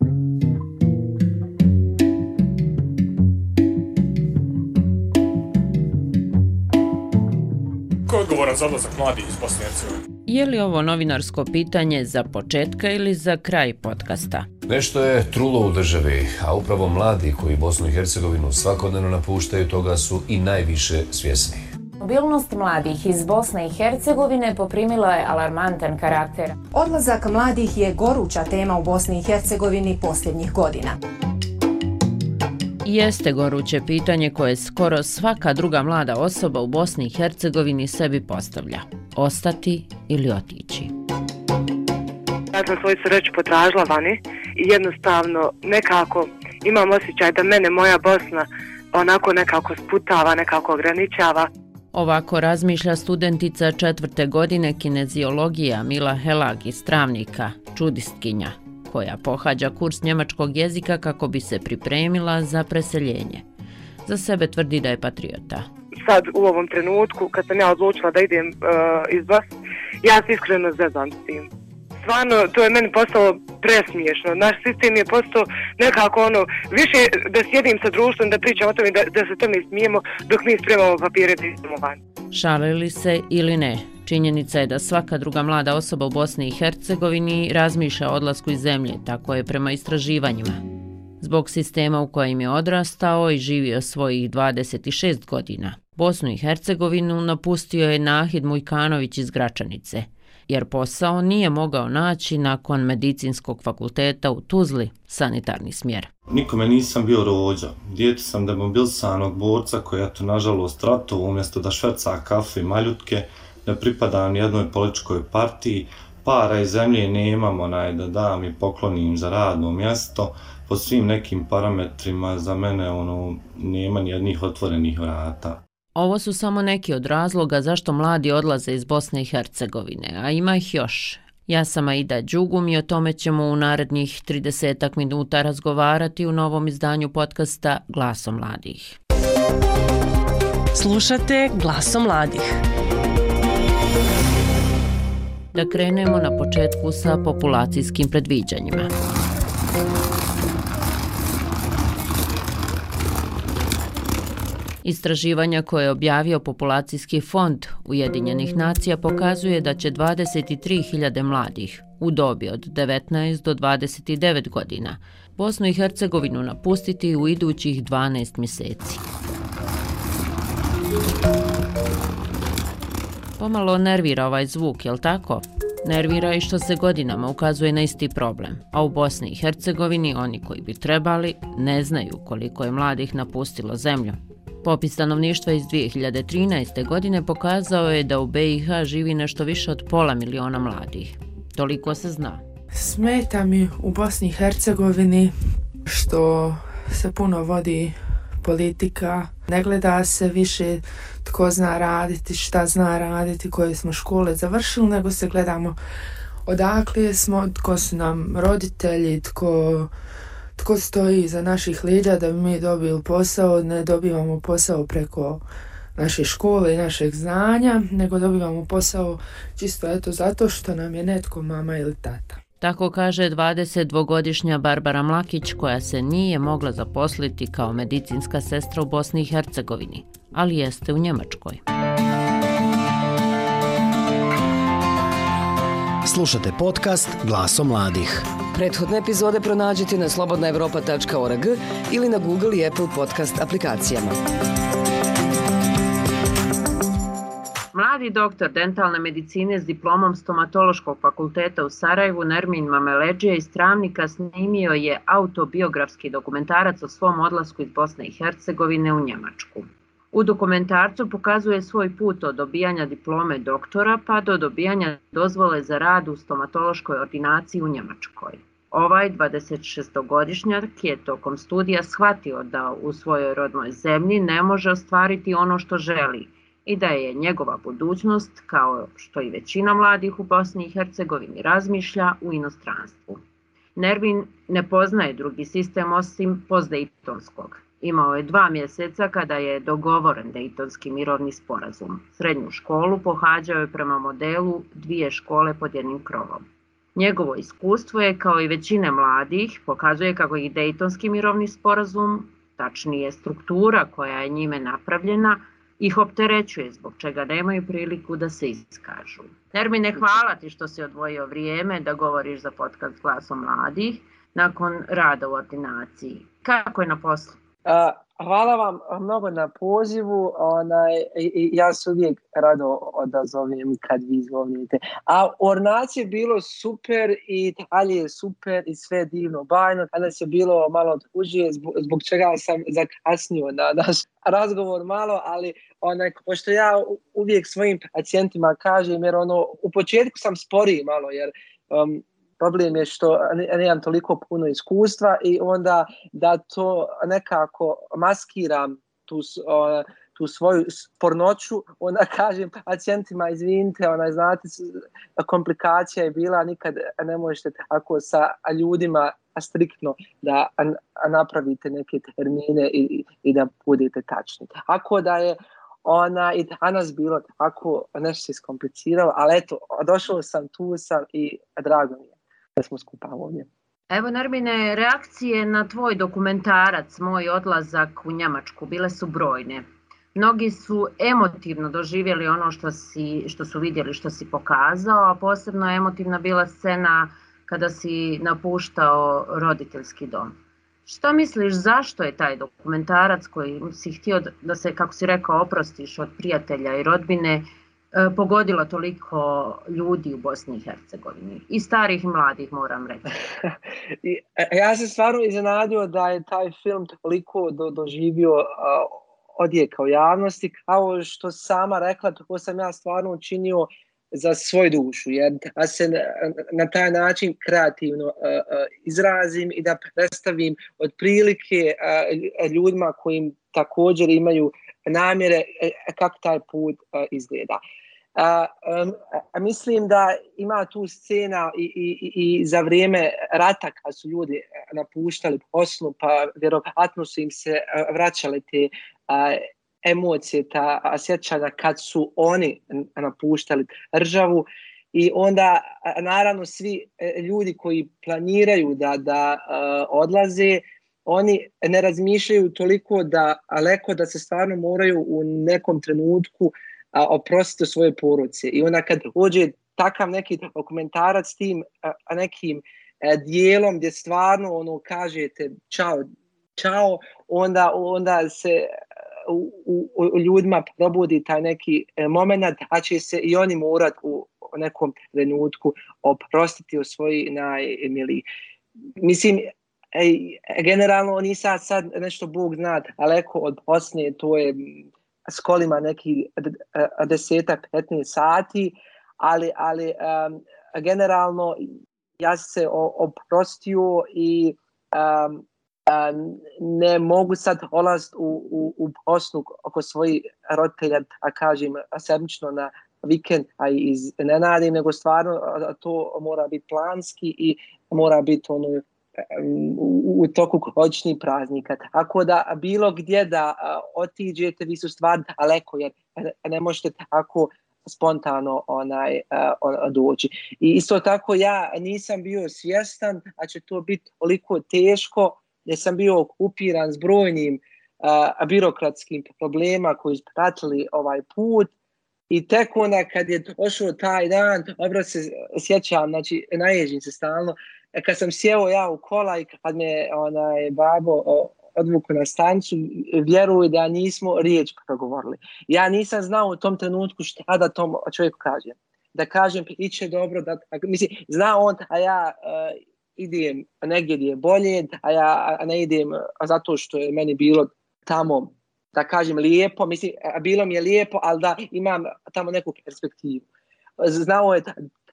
Ko je odgovoran za odlazak mladih iz Bosne i Hercegovine? Je li ovo novinarsko pitanje za početka ili za kraj podcasta? Nešto je trulo u državi, a upravo mladi koji Bosnu i Hercegovinu svakodnevno napuštaju toga su i najviše svjesni. Mobilnost mladih iz Bosne i Hercegovine poprimila je alarmantan karakter. Odlazak mladih je goruća tema u Bosni i Hercegovini posljednjih godina. Jeste goruće pitanje koje skoro svaka druga mlada osoba u Bosni i Hercegovini sebi postavlja. Ostati ili otići? Ja sam svoju sreću potražila vani i jednostavno nekako imam osjećaj da mene moja Bosna onako nekako sputava, nekako ograničava. Ovako razmišlja studentica četvrte godine kineziologija Mila Helag iz Travnika, čudistkinja, koja pohađa kurs njemačkog jezika kako bi se pripremila za preseljenje. Za sebe tvrdi da je patriota. Sad u ovom trenutku kad sam ja odlučila da idem uh, iz vas, ja se iskreno zezam s tim. Stvarno, to je meni postalo presmiješno. Naš sistem je postao nekako ono, više da sjedim sa društvom, da pričam o tome, da, da se tome smijemo dok mi spremamo papire da idemo van. Šalili se ili ne, činjenica je da svaka druga mlada osoba u Bosni i Hercegovini razmišlja o odlasku iz zemlje, tako je prema istraživanjima. Zbog sistema u kojem je odrastao i živio svojih 26 godina, Bosnu i Hercegovinu napustio je Nahid Mujkanović iz Gračanice, jer posao nije mogao naći nakon medicinskog fakulteta u Tuzli, sanitarni smjer. Nikome nisam bio rođa. Dijete sam demobilisanog borca koji je to nažalost rato umjesto da šverca kafe i maljutke, ne pripada ni jednoj političkoj partiji, para i zemlje nemamo naj da dam i poklonim za radno mjesto, po svim nekim parametrima za mene ono nema ni jednih otvorenih vrata. Ovo su samo neki od razloga zašto mladi odlaze iz Bosne i Hercegovine, a ima ih još. Ja sam Aida Đugum i o tome ćemo u narednih 30 minuta razgovarati u novom izdanju podcasta Glaso mladih. Slušate Glaso mladih. Da krenemo na početku sa populacijskim predviđanjima. Istraživanja koje je objavio Populacijski fond Ujedinjenih nacija pokazuje da će 23.000 mladih u dobi od 19 do 29 godina Bosnu i Hercegovinu napustiti u idućih 12 mjeseci. Pomalo nervira ovaj zvuk, jel tako? Nervira i što se godinama ukazuje na isti problem, a u Bosni i Hercegovini oni koji bi trebali ne znaju koliko je mladih napustilo zemlju. Popis stanovništva iz 2013. godine pokazao je da u BiH živi nešto više od pola miliona mladih. Toliko se zna. Smeta mi u Bosni i Hercegovini što se puno vodi politika, ne gleda se više tko zna raditi, šta zna raditi, koje smo škole završili, nego se gledamo odakle smo, tko su nam roditelji, tko tko stoji za naših leđa da bi mi dobili posao, ne dobivamo posao preko naše škole i našeg znanja, nego dobivamo posao čisto eto zato što nam je netko mama ili tata. Tako kaže 22-godišnja Barbara Mlakić koja se nije mogla zaposliti kao medicinska sestra u Bosni i Hercegovini, ali jeste u Njemačkoj. Slušate podcast Glaso mladih. Prethodne epizode pronađite na slobodnaevropa.org ili na Google i Apple podcast aplikacijama. Mladi doktor dentalne medicine s diplomom stomatološkog fakulteta u Sarajevu, Nermin Mameleđija iz Travnika, snimio je autobiografski dokumentarac o svom odlasku iz Bosne i Hercegovine u Njemačku. U dokumentarcu pokazuje svoj put od dobijanja diplome doktora pa do dobijanja dozvole za rad u stomatološkoj ordinaciji u Njemačkoj. Ovaj 26-godišnjak je tokom studija shvatio da u svojoj rodnoj zemlji ne može ostvariti ono što želi i da je njegova budućnost, kao što i većina mladih u Bosni i Hercegovini razmišlja, u inostranstvu. Nervin ne poznaje drugi sistem osim postdejtonskog. Imao je dva mjeseca kada je dogovoren Dejtonski mirovni sporazum. Srednju školu pohađao je prema modelu dvije škole pod jednim krovom. Njegovo iskustvo je, kao i većine mladih, pokazuje kako ih Dejtonski mirovni sporazum, tačnije struktura koja je njime napravljena, ih opterećuje, zbog čega nemaju priliku da se iskažu. Termine, hvala ti što si odvojio vrijeme da govoriš za podcast glasom mladih nakon rada u ordinaciji. Kako je na poslu? Hvala vam mnogo na pozivu. Onaj, ja se uvijek rado odazovem kad vi zovnite. A Ornac je bilo super i dalje je super i sve divno bajno. Danas je bilo malo tužije zbog, zbog čega sam zakasnio na naš razgovor malo, ali onaj, pošto ja uvijek svojim pacijentima kažem, jer ono, u početku sam sporiji malo, jer um, problem je što nemam toliko puno iskustva i onda da to nekako maskiram tu, tu svoju pornoću, onda kažem pacijentima, izvinite, ona, znate, komplikacija je bila, nikad ne možete tako sa ljudima striktno da napravite neke termine i, i da budete tačni. Ako da je ona i danas bilo tako nešto se iskompliciralo, ali eto, došao sam, tu sam i drago mi je da smo skupa ovdje. Evo, Nermine, reakcije na tvoj dokumentarac, moj odlazak u Njemačku, bile su brojne. Mnogi su emotivno doživjeli ono što, si, što su vidjeli, što si pokazao, a posebno emotivna bila scena kada si napuštao roditeljski dom. Šta misliš, zašto je taj dokumentarac koji si htio da se, kako si rekao, oprostiš od prijatelja i rodbine, E, pogodila toliko ljudi u Bosni i Hercegovini. I starih i mladih, moram reći. I, e, e, ja se stvarno iznenadio da je taj film toliko do, doživio uh, odjeka u javnosti. Kao što sama rekla, tako sam ja stvarno učinio za svoju dušu, jer da se na, na taj način kreativno uh, uh, izrazim i da predstavim otprilike uh, ljudima kojim također imaju namjere e, e, kako taj put e, izgleda. A, a mislim da ima tu scena i, i, i za vrijeme rata kad su ljudi napuštali poslu pa vjerovatno su im se vraćale te a, emocije, ta sjećanja kad su oni napuštali državu i onda naravno svi ljudi koji planiraju da, da a, odlaze oni ne razmišljaju toliko da leko da se stvarno moraju u nekom trenutku a, oprostiti svoje poruce. I onda kad uđe takav neki dokumentarac s tim a, nekim a, dijelom gdje stvarno ono kažete čao, čao, onda, onda se e, u, u, u ljudima probudi taj neki e, moment, a će se i oni morat u nekom trenutku oprostiti o svoji najmiliji. Mislim, ej, generalno oni sad sad nešto Bog zna daleko od Bosne, to je mm, s kolima neki e, desetak, 15 sati, ali, ali um, generalno ja se oprostio i um, um, ne mogu sad olaziti u, u, u Bosnu oko svojih roditelja, a kažem sedmično na vikend, a iz nenadim, nego stvarno to mora biti planski i mora biti ono u, toku godišnjih praznika. Tako da bilo gdje da otiđete, vi su stvar daleko, jer ne možete tako spontano onaj doći. I isto tako ja nisam bio svjestan, a će to biti toliko teško, jer sam bio okupiran s brojnim a, birokratskim problema koji su pratili ovaj put I tek onda kad je došao taj dan, dobro se sjećam, znači naježim se stalno, E, kad sam sjeo ja u kola i kad me onaj babo odvuku na stancu, vjeruju da nismo riječ progovorili. Ja nisam znao u tom trenutku šta da tom čovjeku kažem. Da kažem, iće dobro, da, mislim, zna on, a ja uh, idem negdje gdje je bolje, a ja a ne idem a zato što je meni bilo tamo, da kažem, lijepo, mislim, bilo mi je lijepo, ali da imam tamo neku perspektivu. Znao je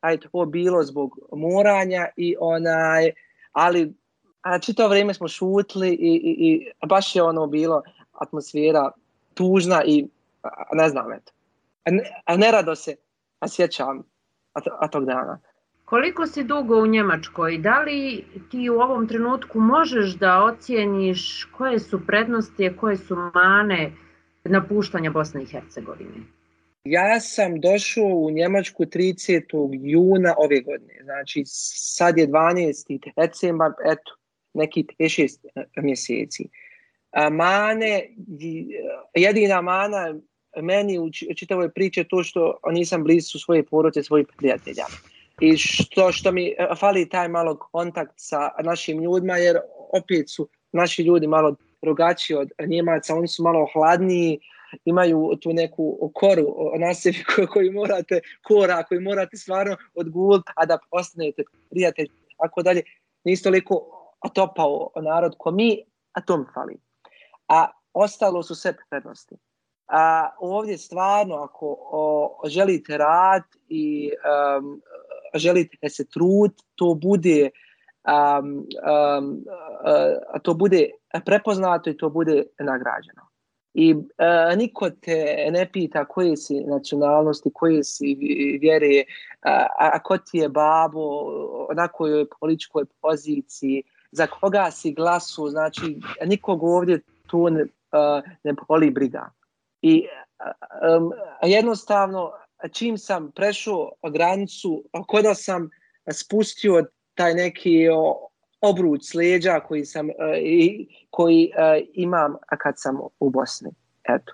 aj to bilo zbog moranja i onaj, ali a čito vrijeme smo šutli i, i, i baš je ono bilo atmosfera tužna i a, ne znam eto. A, ne, a rado se a sjećam a, a tog dana. Koliko si dugo u Njemačkoj? Da li ti u ovom trenutku možeš da ocijeniš koje su prednosti, koje su mane napuštanja Bosne i Hercegovine? Ja sam došao u Njemačku 30. juna ove godine. Znači, sad je 12. decembar, eto, neki 6 mjeseci. A mane, jedina mana meni u čitavoj priče to što nisam blizu svoje porote, svojih prijatelja. I što, što mi e, fali taj malo kontakt sa našim ljudima, jer opet su naši ljudi malo drugačiji od Njemaca, oni su malo hladniji, imaju tu neku koru na sebi koju morate, kora koju morate stvarno odgult, a da ostanete prijatelj, ako dalje, nisi toliko otopao narod ko mi, a to mi fali. A ostalo su sve prednosti. A ovdje stvarno, ako o, želite rad i um, želite se trud, to bude um, um, uh, to bude prepoznato i to bude nagrađeno. I uh, niko te ne pita koje si nacionalnosti, koje si vjere, e, a, a ko ti je babo, na kojoj političkoj poziciji, za koga si glasu, znači nikog ovdje tu ne, uh, ne poli briga. I um, jednostavno, čim sam prešao granicu, kod sam spustio taj neki obruč sleđa koji sam uh, i, koji uh, imam kad sam u Bosni. Eto.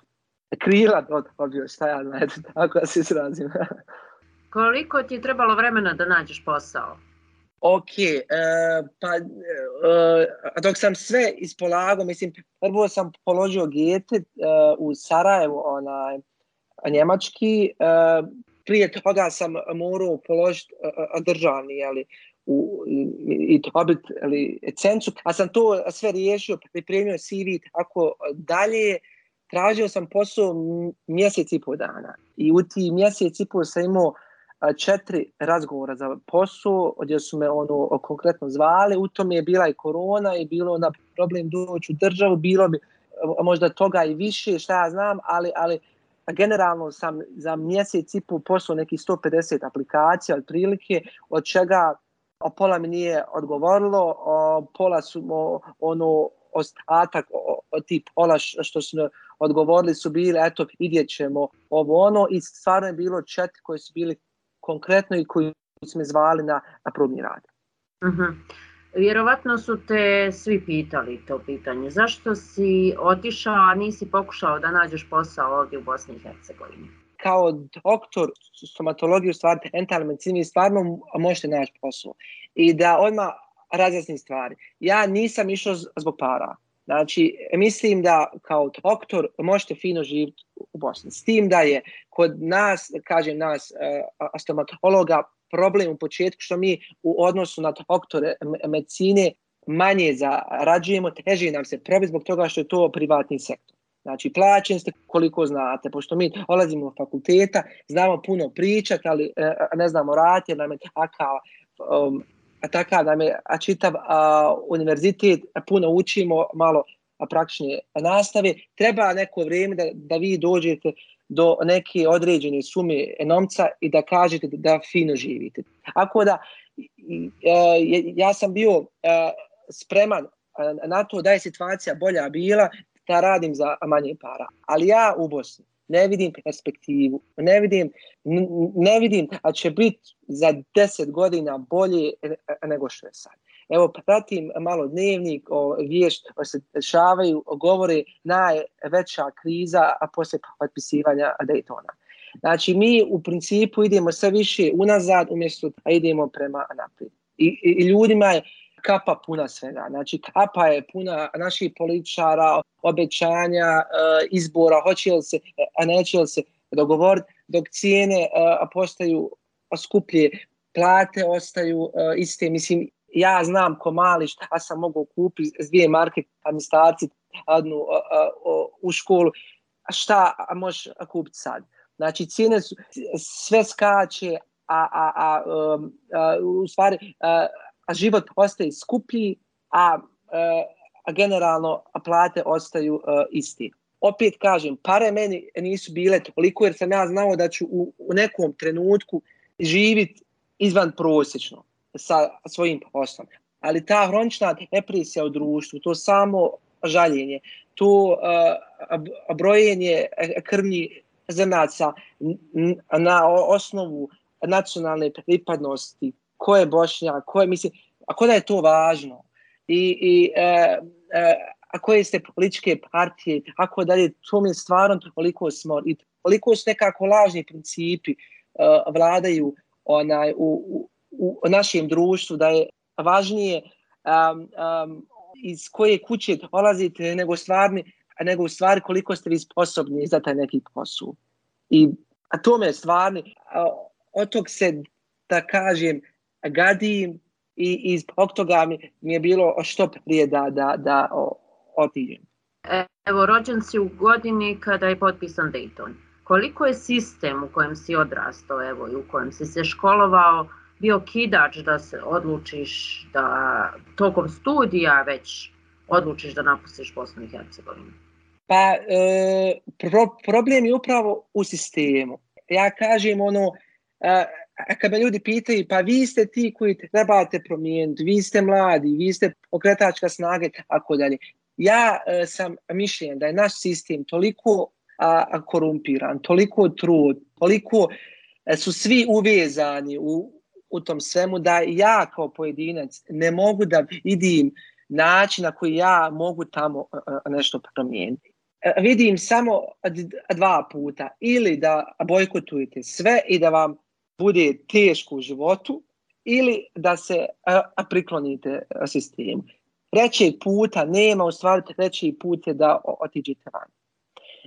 Krila odbio, šta ja znam, tako da se izrazim. Koliko ti je trebalo vremena da nađeš posao? Ok, uh, pa uh, dok sam sve ispolagao, mislim, prvo sam položio gete uh, u Sarajevo, onaj, njemački, uh, prije toga sam morao položiti uh, državni, jeli, u, i dobiti cencu, a sam to sve riješio, pripremio CV tako dalje, tražio sam posao mjesec i pol dana. I u ti mjesec i pol sam imao četiri razgovora za posao, gdje su me ono konkretno zvali, u tom je bila i korona i bilo na problem doći u državu, bilo bi možda toga i više, šta ja znam, ali, ali generalno sam za mjesec i pol poslao neki 150 aplikacija od prilike, od čega a pola mi nije odgovorilo, a pola su o, ono ostatak o, o, tip pola što su odgovorili su bili, eto, vidjet ćemo ovo ono i stvarno je bilo četiri koji su bili konkretno i koji su me zvali na, na probni rad. Uh mhm. -huh. Vjerovatno su te svi pitali to pitanje. Zašto si otišao, a nisi pokušao da nađeš posao ovdje u Bosni i Hercegovini? Kao doktor stomatologije u stvari dentalne medicine stvarno možete naći posao. I da odmah razjasnim stvari. Ja nisam išao zbog para. Znači, mislim da kao doktor možete fino živjeti u Bosni. S tim da je kod nas, kažem nas, e, stomatologa, problem u početku što mi u odnosu na doktore medicine manje zarađujemo, teže nam se probi zbog toga što je to privatni sektor. Znači, plaćen ste koliko znate, pošto mi olazimo u fakulteta, znamo puno pričat, ali e, ne znamo raditi, jer nam je takav, um, takav nam je a čitav a, univerzitet, puno učimo, malo a praktične nastave. Treba neko vrijeme da, da vi dođete do neke određene sume enomca i da kažete da fino živite. Ako da, e, ja sam bio e, spreman e, na to da je situacija bolja bila, da radim za manje para. Ali ja u Bosni ne vidim perspektivu, ne vidim, ne vidim, a će biti za 10 godina bolje e, e, nego što je sad. Evo, pratim malo dnevnik, o, viješt, o se dešavaju, govore najveća kriza, a poslije potpisivanja Daytona. Znači, mi u principu idemo sve više unazad, umjesto da idemo prema naprijed. I, i, I ljudima je kapa puna svega. Znači, kapa je puna naših političara, obećanja, e, izbora, hoće li se, a neće li se dogovoriti, dok cijene e, postaju skuplje, plate ostaju e, iste. Mislim, ja znam ko mali šta sam mogu kupiti s dvije marke, pa mi starci adnu u školu, šta možeš kupiti sad? Znači, cijene su, sve skače, a, a, a, a, a u stvari, a, a život ostaje skuplji, a, e, a generalno a plate ostaju a, isti. Opet kažem, pare meni nisu bile toliko, jer sam ja znao da ću u, u nekom trenutku živit izvan prosječno sa svojim poslom. Ali ta hronična depresija u društvu, to samo žaljenje, to e, uh, brojenje krvni zrnaca na osnovu nacionalne pripadnosti, ko je Bošnjak, ko je, mislim, ako da je to važno i, i e, e, a koje ste političke partije, ako da je to mi stvarno toliko smo i toliko su nekako lažni principi uh, vladaju onaj, u, u, u našem društvu, da je važnije um, um, iz koje kuće dolazite nego stvarni, nego u stvari koliko ste vi sposobni za taj neki posao. I a to me stvarni, od tog se, da kažem, gadim i, i zbog toga mi, mi je bilo što prije da, da, da otiđem. Evo, rođen si u godini kada je potpisan Dayton. Koliko je sistem u kojem si odrastao, evo, i u kojem si se školovao, bio kidač da se odlučiš da tokom studija već odlučiš da napustiš Bosnu i Hercegovinu? Pa, e, pro, problem je upravo u sistemu. Ja kažem ono, a kad me ljudi pitaju, pa vi ste ti koji trebate promijeniti, vi ste mladi, vi ste pokretačka snage, tako dalje. Ja e, sam mišljen da je naš sistem toliko a, a korumpiran, toliko trud, toliko e, su svi uvezani u, u tom svemu da ja kao pojedinac ne mogu da vidim način na koji ja mogu tamo a, a, nešto promijeniti. E, vidim samo dva puta ili da bojkotujete sve i da vam bude teško u životu ili da se a, a, priklonite sistemu trećeg puta nema, u stvari treći put je da otiđete van.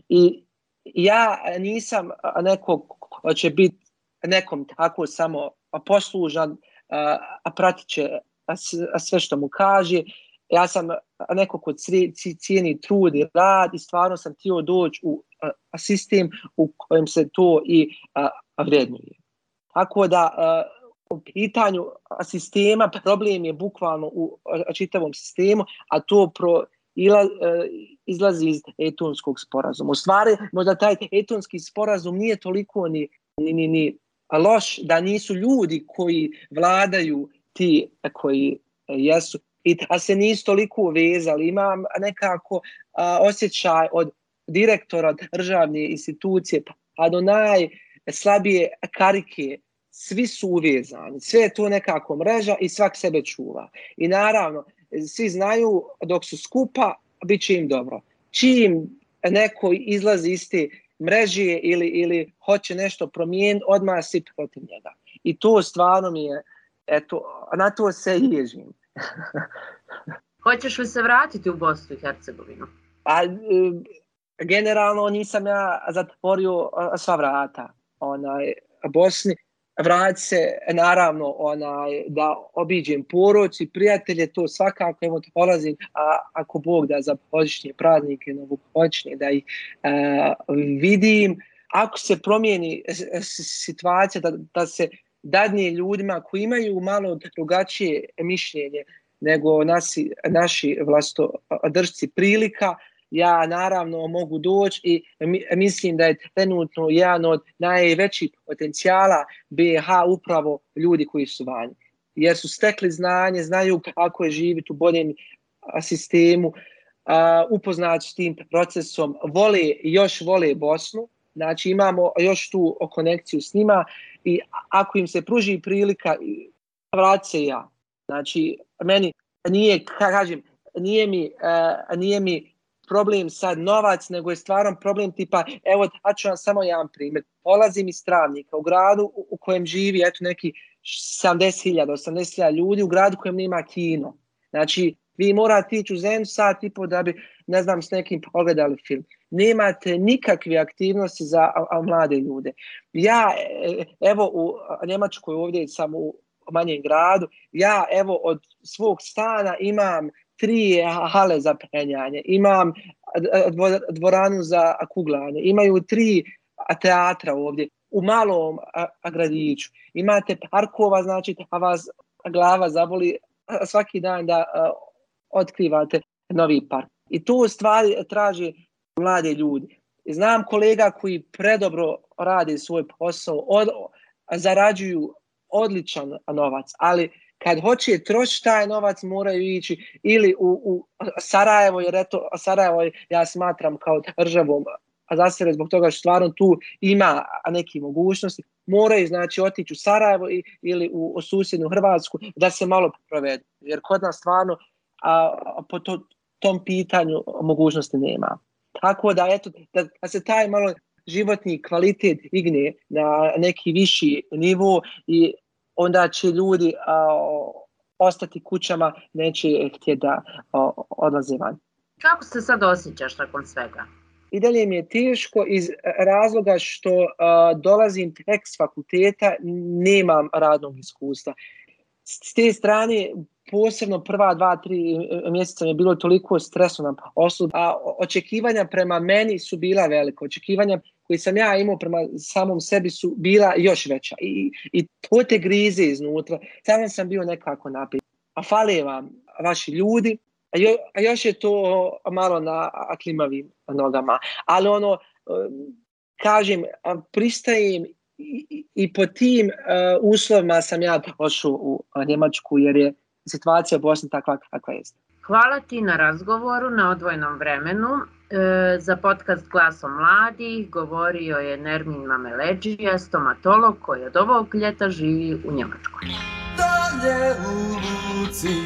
I ja nisam neko ko će biti nekom tako samo poslužan, a pratit će sve što mu kaže. Ja sam neko ko cijeni trud i rad i stvarno sam htio doći u sistem u kojem se to i vrednuje. Tako da eh, u pitanju sistema, problem je bukvalno u eh, čitavom sistemu, a to pro, ila, eh, izlazi iz etonskog sporazuma. U stvari, možda taj etonski sporazum nije toliko ni, ni, ni, ni loš da nisu ljudi koji vladaju ti koji jesu i da se nisu toliko uvezali. Imam nekako a, osjećaj od direktora državne institucije pa do najslabije karike svi su uvezani, sve je to nekako mreža i svak sebe čuva. I naravno, svi znaju dok su skupa, bit će im dobro. Čim neko izlazi iz te mreže ili, ili hoće nešto promijeniti, odmah si protiv njega. I to stvarno mi je, eto, na to se ježim. Hoćeš li se vratiti u Bosnu i Hercegovinu? Pa, generalno nisam ja zatvorio sva vrata onaj, Bosni vrati se naravno onaj da obiđem poroci, prijatelje, to svakako evo dolazim, a ako Bog da za božićnje praznike, novogodišnje, da ih e, vidim. Ako se promijeni situacija da, da se dadnije ljudima koji imaju malo drugačije mišljenje nego nasi, naši vlastodržci prilika, ja naravno mogu doći i mislim da je trenutno jedan od najvećih potencijala BH upravo ljudi koji su vanje. Jer su stekli znanje, znaju kako je živjeti u boljem sistemu, upoznati s tim procesom, vole još vole Bosnu, znači imamo još tu konekciju s njima i ako im se pruži prilika, vrat se ja. Znači, meni nije, kažem, nije mi, nije mi problem sad novac, nego je stvarno problem tipa, evo, da ću vam samo jedan primjer. Polazim iz Travnika, u gradu u, u kojem živi, eto, neki 70.000, 80.000 ljudi, u gradu u kojem nema kino. Znači, vi morate ići u zemlju sat i po da bi, ne znam, s nekim pogledali film. Nemate nikakve aktivnosti za a, a, mlade ljude. Ja, e, evo, u Njemačkoj ovdje sam u manjem gradu, ja, evo, od svog stana imam tri hale za penjanje, imam dvoranu za kuglanje, imaju tri teatra ovdje u malom gradiću. Imate parkova, znači, a vas glava zaboli svaki dan da otkrivate novi park. I to stvari traži mlade ljudi. Znam kolega koji predobro radi svoj posao, od, zarađuju odličan novac, ali kad hoće trošiti taj novac moraju ići ili u, u Sarajevo, jer eto Sarajevo ja smatram kao državom za sebe zbog toga što stvarno tu ima neki mogućnosti, moraju znači otići u Sarajevo i, ili u, u susjednu Hrvatsku da se malo provedu. Jer kod nas stvarno a, a po to, tom pitanju mogućnosti nema. Tako da, eto, da, da se taj malo životni kvalitet igne na neki viši nivo i onda će ljudi a, ostati kućama, neće htjeti da a, odlaze van. Kako se sad osjećaš nakon svega? I dalje mi je teško iz razloga što a, dolazim tek s fakulteta, nemam radnog iskustva. S te strane, posebno prva dva, tri mjeseca mi je bilo toliko stresno na osud, a očekivanja prema meni su bila velika. Očekivanja koji sam ja imao prema samom sebi su bila još veća. I, i to te grize iznutra. Sam sam bio nekako napit. A fale vam vaši ljudi, a, jo, a još je to malo na klimavim nogama. Ali ono, um, kažem, pristajem i, i po tim uh, uslovima sam ja došao u uh, Njemačku jer je situacija u Bosni takva kakva jeste. Hvala ti na razgovoru na odvojnom vremenu. E, za podcast Glasom mladih govorio je Nermin Mameleđija, stomatolog koji od ovog ljeta živi u Njemačkoj. Dalje u luci,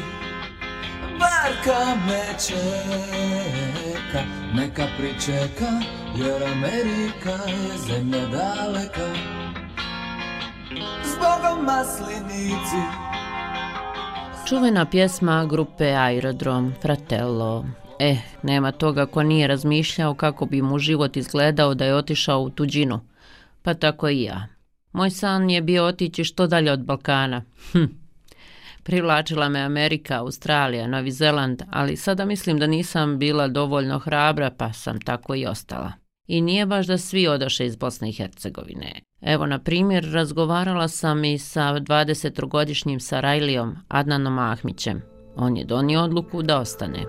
barka me čeka, neka pričeka, jer Amerika je zemlja daleka. Zbogom maslinici, Čuvena pjesma grupe Aerodrom, Fratello. Eh, nema toga ko nije razmišljao kako bi mu život izgledao da je otišao u tuđinu. Pa tako i ja. Moj san je bio otići što dalje od Balkana. Hm. Privlačila me Amerika, Australija, Novi Zeland, ali sada mislim da nisam bila dovoljno hrabra pa sam tako i ostala. I nije baš da svi odaše iz Bosne i Hercegovine. Evo, na primjer, razgovarala sam i sa 20-godišnjim Sarajlijom Adnanom Ahmićem. On je donio odluku da ostane.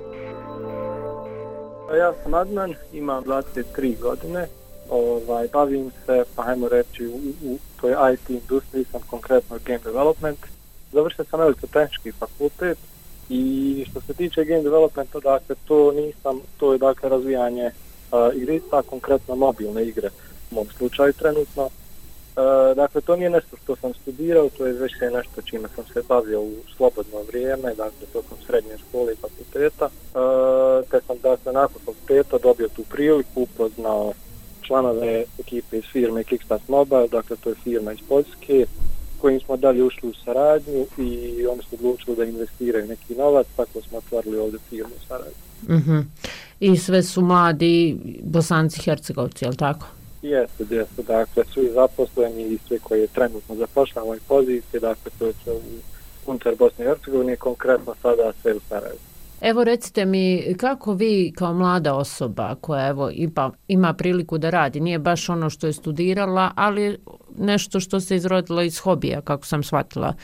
Ja sam Adnan, imam 23 godine. Ovaj, bavim se, pa hajmo reći, u, u toj IT industriji, sam konkretno game development. Završio sam elektrotehnički fakultet i što se tiče game developmenta, dakle, to nisam, to je dakle razvijanje uh, igrica, konkretno mobilne igre u mom slučaju trenutno. E, dakle, to nije nešto što sam studirao, to je već nešto čime sam se bavio u slobodno vrijeme, dakle, tokom srednje škole i fakulteta. E, te sam, dakle, nakon fakulteta dobio tu priliku, upoznao članove ekipe iz firme Kickstart Mobile, dakle, to je firma iz Poljske, kojim smo dalje ušli u saradnju i oni su odlučili da investiraju neki novac, tako smo otvorili ovdje firmu u saradnju. Mm -hmm. I sve su mladi bosanci hercegovci, je li tako? Jeste, jeste, dakle, svi zaposleni i sve koji je trenutno zapošljeno u ovoj poziciji, dakle, to sve u unutar Bosne i Hercegovine, konkretno sada sve u Sarajevu. Evo recite mi kako vi kao mlada osoba koja evo ima, ima priliku da radi, nije baš ono što je studirala, ali nešto što se izrodilo iz hobija, kako sam shvatila,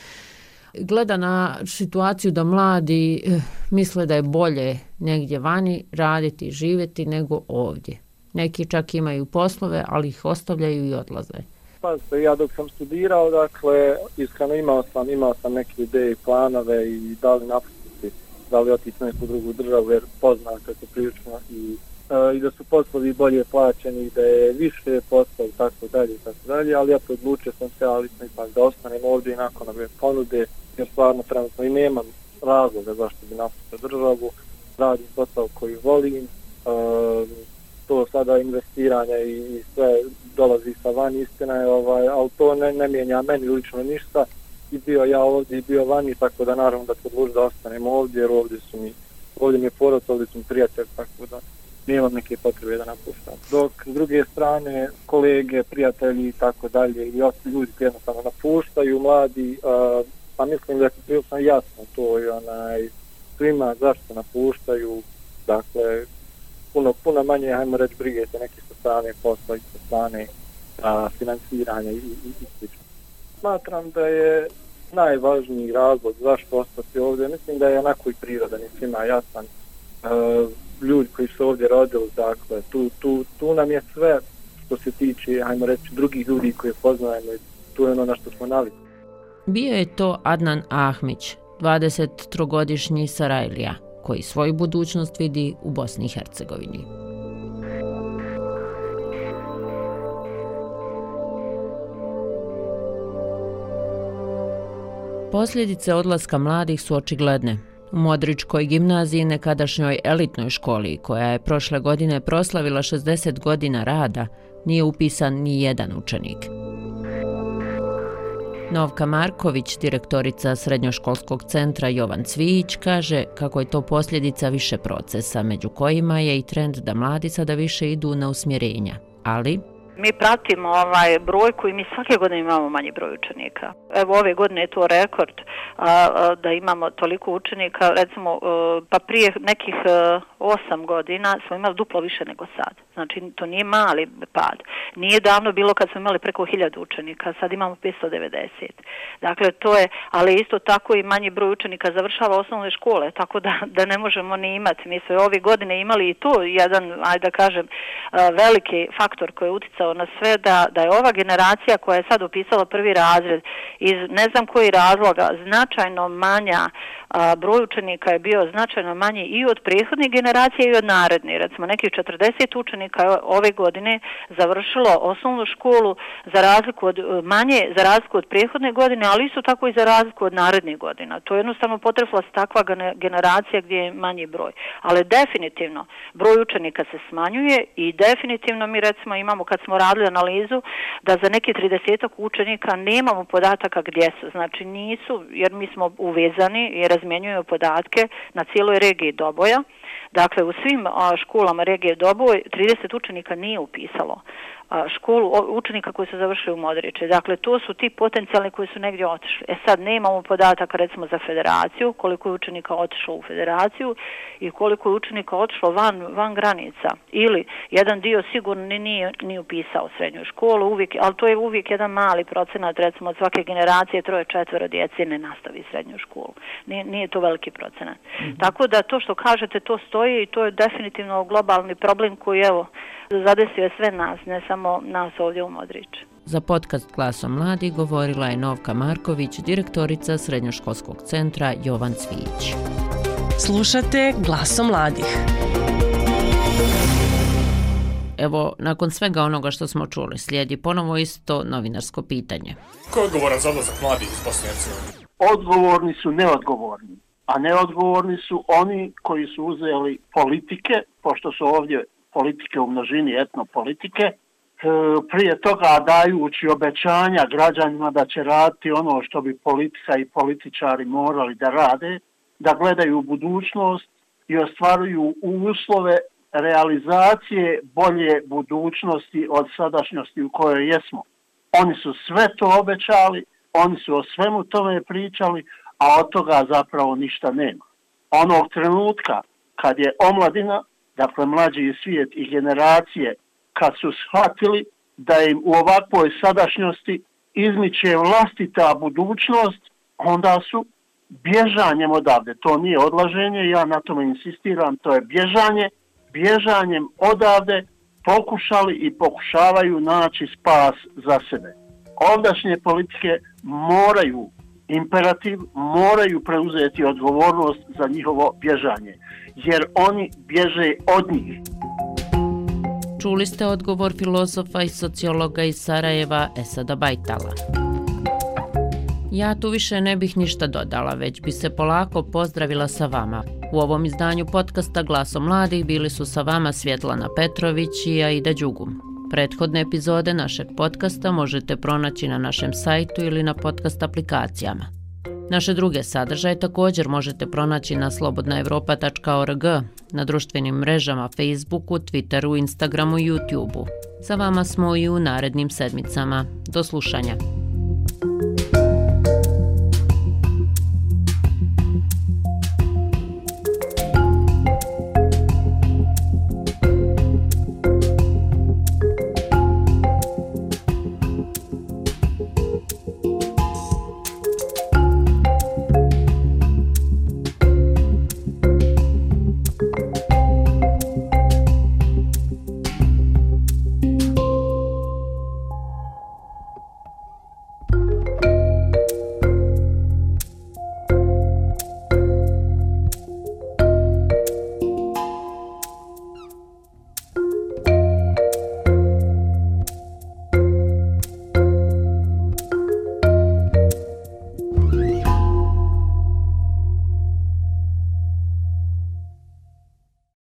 gleda na situaciju da mladi eh, misle da je bolje negdje vani raditi i živjeti nego ovdje. Neki čak imaju poslove, ali ih ostavljaju i odlaze. Pa ja dok sam studirao, dakle, iskreno imao sam, imao sam neke ideje i planove i da li napustiti, da li otići na neku drugu državu, jer poznate se prilično i, a, i da su poslovi bolje plaćeni, da je više posla i tako dalje i tako dalje, ali ja podlučio sam se, ali sam ipak da ostanem ovdje i nakon ove ponude, jer stvarno trenutno i nemam razloga zašto bi napustio državu, radim posao koji volim, uh, to sada investiranje i, sve dolazi sa van istina je ovaj al to ne, ne mijenja meni lično ništa. I bio ja ovdje i bio vani tako da naravno da se odluči da ostanem ovdje jer ovdje su mi ovdje mi je porod, ovdje su mi prijatelj tako da nemam neke potrebe da napuštam. Dok s druge strane kolege, prijatelji i tako dalje i ostali ljudi koji jednostavno napuštaju, mladi, a, pa mislim da je prilično jasno to i onaj svima zašto napuštaju, dakle puno, puno manje, hajmo reći, brige se neke sa strane posla i sa strane a, financiranja i, i, i sl. Smatram da je najvažniji razlog zašto ostati ovdje, mislim da je onako i prirodan i svima jasan. A, ljudi koji su ovdje rodili, dakle, tu, tu, tu nam je sve što se tiče, ajmo reći, drugih ljudi koje poznajemo i tu je ono na što smo navikli. Bio je to Adnan Ahmić, 23-godišnji Sarajlija, koji svoju budućnost vidi u Bosni i Hercegovini. Posljedice odlaska mladih su očigledne, U Modričkoj gimnaziji, nekadašnjoj elitnoj školi, koja je prošle godine proslavila 60 godina rada, nije upisan ni jedan učenik. Novka Marković, direktorica Srednjoškolskog centra Jovan Cvijić, kaže kako je to posljedica više procesa, među kojima je i trend da mladi sada više idu na usmjerenja. Ali, Mi pratimo ovaj brojku i mi svake godine imamo manji broj učenika. Evo ove godine je to rekord a, a, da imamo toliko učenika. Recimo, a, pa prije nekih a, osam godina smo imali duplo više nego sad. Znači, to nije mali pad. Nije davno bilo kad smo imali preko 1000 učenika, sad imamo 590. Dakle, to je, ali isto tako i manji broj učenika završava osnovne škole, tako da, da ne možemo ni imati. Mi smo ove godine imali i to jedan, ajde da kažem, e, veliki faktor koji je uticao utjecao na sve da, da je ova generacija koja je sad upisala prvi razred iz ne znam koji razloga značajno manja a, broj učenika je bio značajno manji i od prethodnih generacija i od narednih. Recimo nekih 40 učenika ove godine završilo osnovnu školu za razliku od manje, za razliku od prethodne godine, ali isto tako i za razliku od naredne godine. To je jednostavno potrefla se takva generacija gdje je manji broj. Ali definitivno broj učenika se smanjuje i definitivno mi recimo imamo kad smo radili analizu da za neki 30 učenika nemamo podataka gdje su. Znači nisu, jer mi smo uvezani i razmjenjuju podatke na cijeloj regiji Doboja. Dakle, u svim školama regije Doboj 30 učenika nije upisalo školu učenika koji su završili u Modriče. Dakle, to su ti potencijalni koji su negdje otišli. E sad, nemamo podataka recimo za federaciju, koliko je učenika otišlo u federaciju i koliko je učenika otišlo van, van granica. Ili jedan dio sigurno nije, nije upisao srednju školu, uvijek, ali to je uvijek jedan mali procenat, recimo od svake generacije, troje četvora djece ne nastavi srednju školu. Nije, nije to veliki procenat. Mm -hmm. Tako da to što kažete, to stoji i to je definitivno globalni problem koji, evo, zadesio je sve nas, ne samo nas ovdje u Modriću. Za podcast Glasom mladi govorila je Novka Marković, direktorica Srednjoškolskog centra Jovan Cvijić. Slušate Glasom mladih. Evo, nakon svega onoga što smo čuli, slijedi ponovo isto novinarsko pitanje. Ko je odgovoran za odlazak mladih iz Bosne i Odgovorni su neodgovorni, a neodgovorni su oni koji su uzeli politike, pošto su ovdje politike u množini etnopolitike, e, prije toga dajući obećanja građanima da će raditi ono što bi politika i političari morali da rade, da gledaju u budućnost i ostvaruju uslove realizacije bolje budućnosti od sadašnjosti u kojoj jesmo. Oni su sve to obećali, oni su o svemu tome pričali, a od toga zapravo ništa nema. Onog trenutka kad je omladina dakle mlađi svijet i generacije, kad su shvatili da im u ovakvoj sadašnjosti izmiče vlastita budućnost, onda su bježanjem odavde. To nije odlaženje, ja na tome insistiram, to je bježanje. Bježanjem odavde pokušali i pokušavaju naći spas za sebe. Ovdašnje politike moraju imperativ, moraju preuzeti odgovornost za njihovo bježanje jer oni bježe od njih. Čuli ste odgovor filozofa i sociologa iz Sarajeva Esada Bajtala. Ja tu više ne bih ništa dodala, već bi se polako pozdravila sa vama. U ovom izdanju podcasta Glaso mladih bili su sa vama Svjetlana Petrović i Aida Đugum. Prethodne epizode našeg podcasta možete pronaći na našem sajtu ili na podcast aplikacijama. Naše druge sadržaje također možete pronaći na slobodnaevropa.org, na društvenim mrežama Facebooku, Twitteru, Instagramu i YouTubeu. Sa vama smo i u narednim sedmicama. Do slušanja.